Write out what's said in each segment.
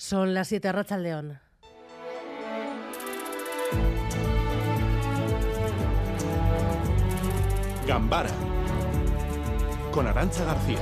Son las 7 Racha León. Gambara con Arancha García.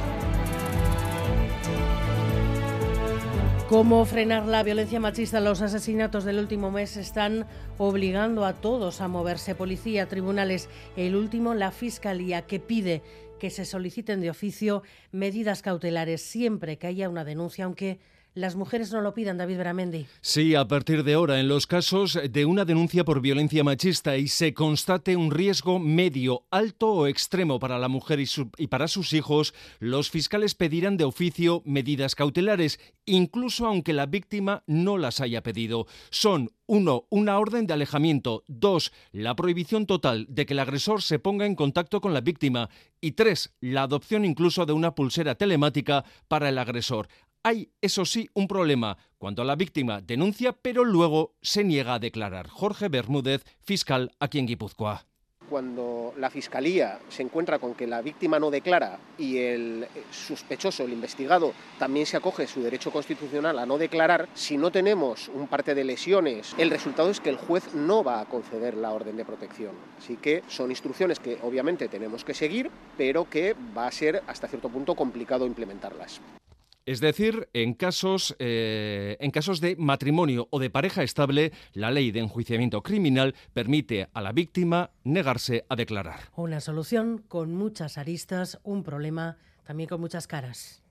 ¿Cómo frenar la violencia machista? Los asesinatos del último mes están obligando a todos a moverse. Policía, tribunales, el último, la Fiscalía, que pide que se soliciten de oficio medidas cautelares siempre que haya una denuncia, aunque las mujeres no lo pidan, David Beramendi. Sí, a partir de ahora, en los casos de una denuncia por violencia machista y se constate un riesgo medio, alto o extremo para la mujer y, y para sus hijos, los fiscales pedirán de oficio medidas cautelares, incluso aunque la víctima no las haya pedido. Son uno, Una orden de alejamiento. Dos, La prohibición total de que el agresor se ponga en contacto con la víctima. Y tres, La adopción incluso de una pulsera telemática para el agresor. Hay, eso sí, un problema cuando la víctima denuncia, pero luego se niega a declarar. Jorge Bermúdez, fiscal aquí en Guipúzcoa cuando la fiscalía se encuentra con que la víctima no declara y el sospechoso, el investigado, también se acoge su derecho constitucional a no declarar, si no tenemos un parte de lesiones, el resultado es que el juez no va a conceder la orden de protección. Así que son instrucciones que obviamente tenemos que seguir, pero que va a ser hasta cierto punto complicado implementarlas. Es decir, en casos, eh, en casos de matrimonio o de pareja estable, la ley de enjuiciamiento criminal permite a la víctima negarse a declarar. Una solución con muchas aristas, un problema también con muchas caras.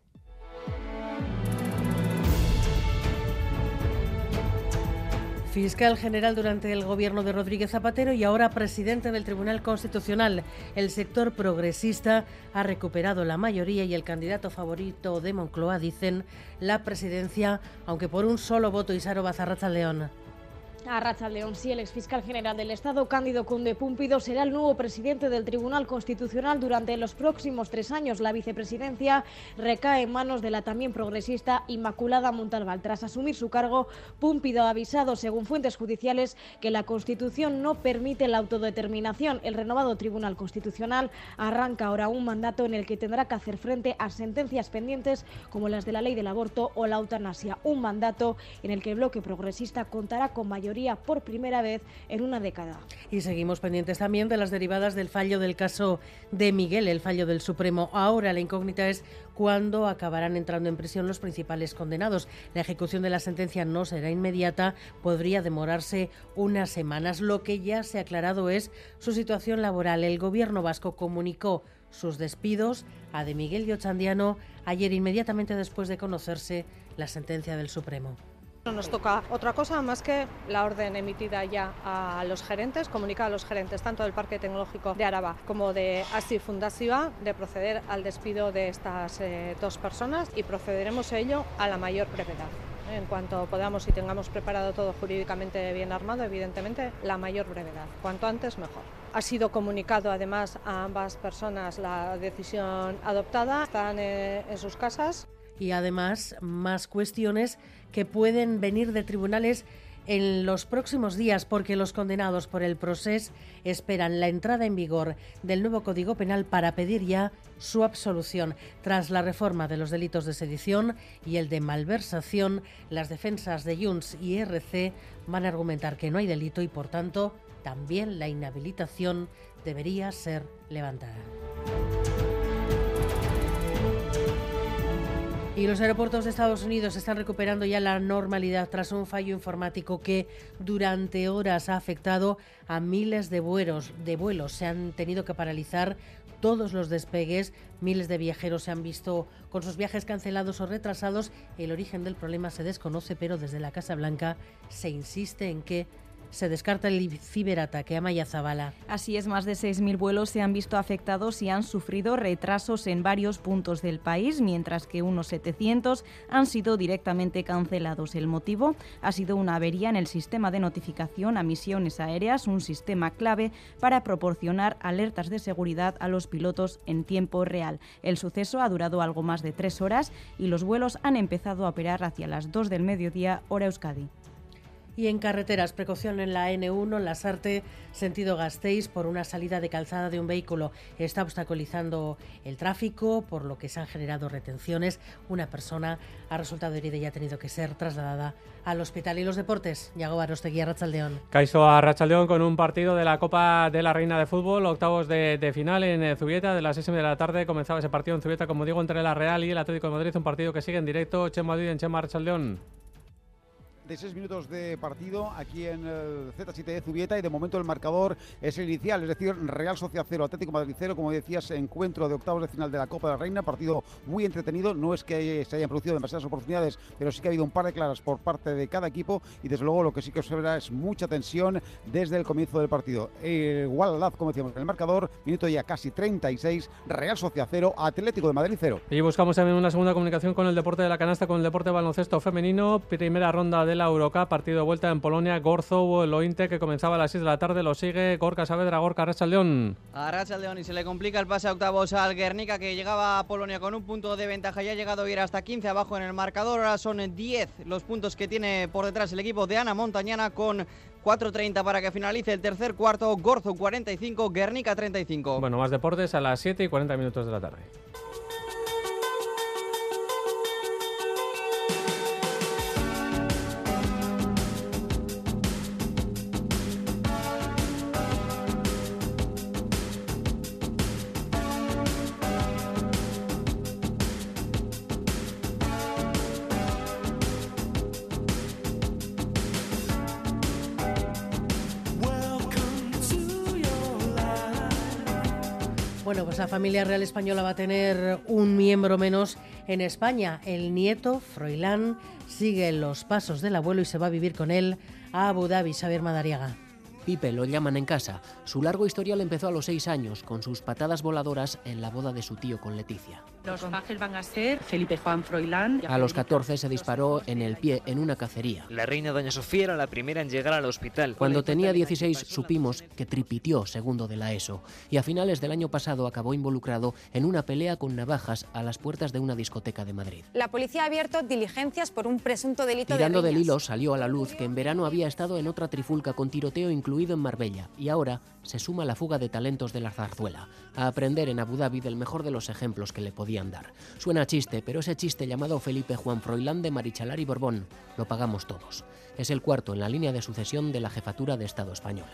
Fiscal general durante el gobierno de Rodríguez Zapatero y ahora presidente del Tribunal Constitucional. El sector progresista ha recuperado la mayoría y el candidato favorito de Moncloa, dicen, la presidencia, aunque por un solo voto Isaro Bazarraza León. A Racha León, sí, el exfiscal general del Estado, Cándido Conde Púmpido, será el nuevo presidente del Tribunal Constitucional durante los próximos tres años. La vicepresidencia recae en manos de la también progresista Inmaculada Montalbán. Tras asumir su cargo, Púmpido ha avisado, según fuentes judiciales, que la Constitución no permite la autodeterminación. El renovado Tribunal Constitucional arranca ahora un mandato en el que tendrá que hacer frente a sentencias pendientes como las de la ley del aborto o la eutanasia. Un mandato en el que el bloque progresista contará con por primera vez en una década. Y seguimos pendientes también de las derivadas del fallo del caso de Miguel, el fallo del Supremo. Ahora la incógnita es cuándo acabarán entrando en prisión los principales condenados. La ejecución de la sentencia no será inmediata, podría demorarse unas semanas. Lo que ya se ha aclarado es su situación laboral. El gobierno vasco comunicó sus despidos a de Miguel y Ochandiano ayer inmediatamente después de conocerse la sentencia del Supremo. No nos toca otra cosa más que la orden emitida ya a los gerentes, comunicar a los gerentes tanto del Parque Tecnológico de Araba como de ASI Fundasiva de proceder al despido de estas eh, dos personas y procederemos a ello a la mayor brevedad. En cuanto podamos y tengamos preparado todo jurídicamente bien armado, evidentemente, la mayor brevedad. Cuanto antes, mejor. Ha sido comunicado además a ambas personas la decisión adoptada, están eh, en sus casas y además más cuestiones que pueden venir de tribunales en los próximos días porque los condenados por el proceso esperan la entrada en vigor del nuevo Código Penal para pedir ya su absolución. Tras la reforma de los delitos de sedición y el de malversación, las defensas de Junts y RC van a argumentar que no hay delito y por tanto también la inhabilitación debería ser levantada. Y los aeropuertos de Estados Unidos están recuperando ya la normalidad tras un fallo informático que durante horas ha afectado a miles de vuelos. De vuelos. Se han tenido que paralizar todos los despegues. Miles de viajeros se han visto con sus viajes cancelados o retrasados. El origen del problema se desconoce, pero desde la Casa Blanca se insiste en que se descarta el ciberataque a Maya Zabala. Así es, más de 6.000 vuelos se han visto afectados y han sufrido retrasos en varios puntos del país, mientras que unos 700 han sido directamente cancelados. El motivo ha sido una avería en el sistema de notificación a misiones aéreas, un sistema clave para proporcionar alertas de seguridad a los pilotos en tiempo real. El suceso ha durado algo más de tres horas y los vuelos han empezado a operar hacia las 2 del mediodía hora Euskadi. Y en carreteras, precaución en la N1, en Lasarte, sentido Gasteiz, por una salida de calzada de un vehículo. Está obstaculizando el tráfico, por lo que se han generado retenciones. Una persona ha resultado herida y ha tenido que ser trasladada al hospital. Y los deportes, Yago Barostegui, Rachaldeón. Caizo a Rachaldeón con un partido de la Copa de la Reina de Fútbol, octavos de, final en eh, Zubieta, de las 6 de la tarde comenzaba ese partido en Zubieta, como digo, entre la Real y el Atlético de Madrid, un partido que sigue en directo, Chema Madrid en Chema Archaldeón. 36 minutos de partido aquí en el Z7 de Zubieta y de momento el marcador es el inicial, es decir, Real Sociedad 0, Atlético Madrid 0, como decías, encuentro de octavos de final de la Copa de la Reina, partido muy entretenido, no es que se hayan producido demasiadas oportunidades, pero sí que ha habido un par de claras por parte de cada equipo y desde luego lo que sí que se verá es mucha tensión desde el comienzo del partido. Igual eh, como decíamos, en el marcador, minuto ya casi 36, Real Sociedad 0, Atlético de Madrid 0. Y buscamos también una segunda comunicación con el deporte de la canasta, con el deporte baloncesto femenino, primera ronda de la Eurocup, partido de vuelta en Polonia, Gorzo, Lointe, que comenzaba a las 6 de la tarde, lo sigue Gorka Saavedra, Gorka Racha León. A Racha León y se le complica el pase a octavos al Guernica, que llegaba a Polonia con un punto de ventaja, ya ha llegado a ir hasta 15 abajo en el marcador, ahora son 10 los puntos que tiene por detrás el equipo de Ana Montañana con 4.30 para que finalice el tercer cuarto, Gorzo 45, Guernica 35. Bueno, más deportes a las 7 y 40 minutos de la tarde. Bueno, pues la familia real española va a tener un miembro menos en España. El nieto, Froilán, sigue los pasos del abuelo y se va a vivir con él a Abu Dhabi, Xavier Madariaga. Pipe lo llaman en casa. Su largo historial empezó a los seis años, con sus patadas voladoras en la boda de su tío con Leticia. Los pajes van a ser Felipe Juan Froilán. A los 14 se disparó en el pie en una cacería. La reina Doña Sofía era la primera en llegar al hospital. Cuando tenía 16 supimos que tripitió segundo de la ESO y a finales del año pasado acabó involucrado en una pelea con navajas a las puertas de una discoteca de Madrid. La policía ha abierto diligencias por un presunto delito Tirando de del hilo salió a la luz que en verano había estado en otra trifulca con tiroteo incluido en Marbella y ahora se suma la fuga de talentos de la zarzuela, a aprender en Abu Dhabi del mejor de los ejemplos que le podían dar. Suena chiste, pero ese chiste llamado Felipe Juan Froilán de Marichalar y Borbón lo pagamos todos. Es el cuarto en la línea de sucesión de la jefatura de Estado española.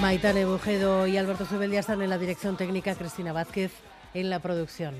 Maitane Bujedo y Alberto Zubeldia están en la dirección técnica, Cristina Vázquez en la producción.